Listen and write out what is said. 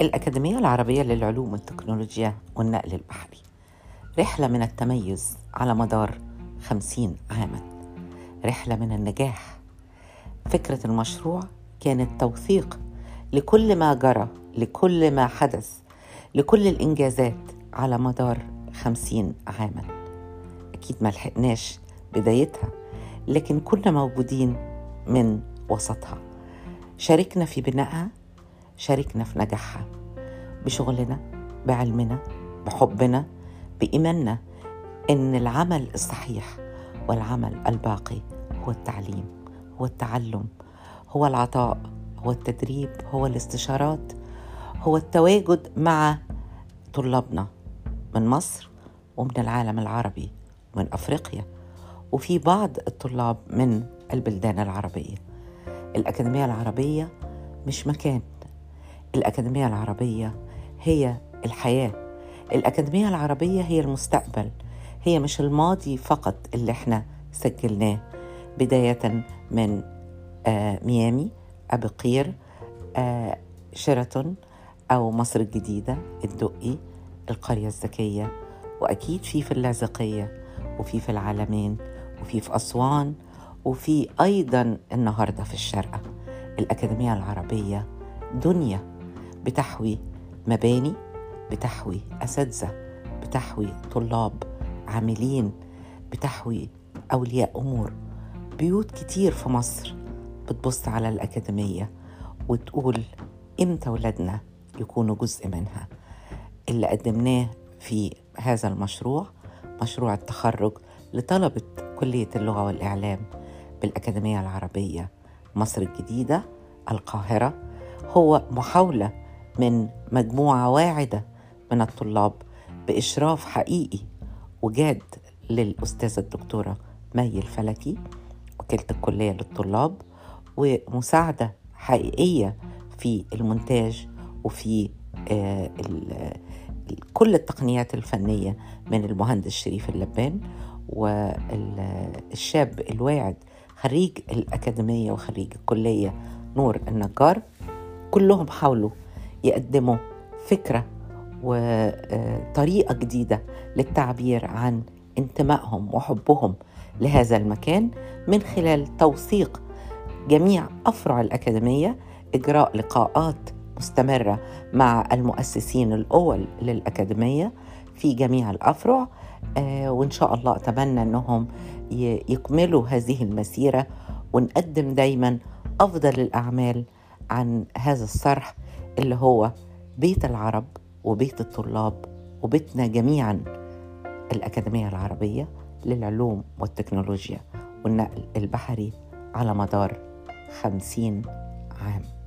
الأكاديمية العربية للعلوم والتكنولوجيا والنقل البحري. رحلة من التميز على مدار خمسين عاما. رحلة من النجاح. فكرة المشروع كانت توثيق لكل ما جرى لكل ما حدث لكل الإنجازات على مدار خمسين عاما. أكيد ما لحقناش بدايتها لكن كنا موجودين من وسطها. شاركنا في بنائها شاركنا في نجاحها بشغلنا بعلمنا بحبنا بإيماننا إن العمل الصحيح والعمل الباقي هو التعليم هو التعلم هو العطاء هو التدريب هو الاستشارات هو التواجد مع طلابنا من مصر ومن العالم العربي ومن أفريقيا وفي بعض الطلاب من البلدان العربية. الأكاديمية العربية مش مكان. الأكاديمية العربية هي الحياة. الأكاديمية العربية هي المستقبل. هي مش الماضي فقط اللي إحنا سجلناه. بداية من آه ميامي أبو قير آه شيراتون أو مصر الجديدة الدقي القرية الذكية. وأكيد في في اللاذقية وفي في العالمين وفي في أسوان وفي أيضا النهاردة في الشارقة الأكاديمية العربية دنيا. بتحوي مباني بتحوي أساتذة بتحوي طلاب عاملين بتحوي أولياء أمور. بيوت كتير في مصر بتبص على الأكاديمية وتقول إمتى ولادنا يكونوا جزء منها. اللي قدمناه في هذا المشروع مشروع التخرج لطلبة كلية اللغة والإعلام بالأكاديمية العربية مصر الجديدة القاهرة هو محاولة من مجموعة واعدة من الطلاب بإشراف حقيقي وجاد للأستاذة الدكتورة مي الفلكي وكيله الكلية للطلاب ومساعدة حقيقية في المونتاج وفي آه كل التقنيات الفنية من المهندس شريف اللبان والشاب الواعد خريج الأكاديمية وخريج الكلية نور النجار. كلهم حاولوا يقدموا فكرة وطريقة جديدة للتعبير عن انتمائهم وحبهم لهذا المكان من خلال توثيق جميع أفرع الأكاديمية إجراء لقاءات مستمرة مع المؤسسين الأول للأكاديمية في جميع الأفرع وإن شاء الله أتمنى أنهم يكملوا هذه المسيرة ونقدم دايما أفضل الأعمال عن هذا الصرح اللي هو بيت العرب وبيت الطلاب وبيتنا جميعا الأكاديمية العربية للعلوم والتكنولوجيا والنقل البحري على مدار خمسين عام.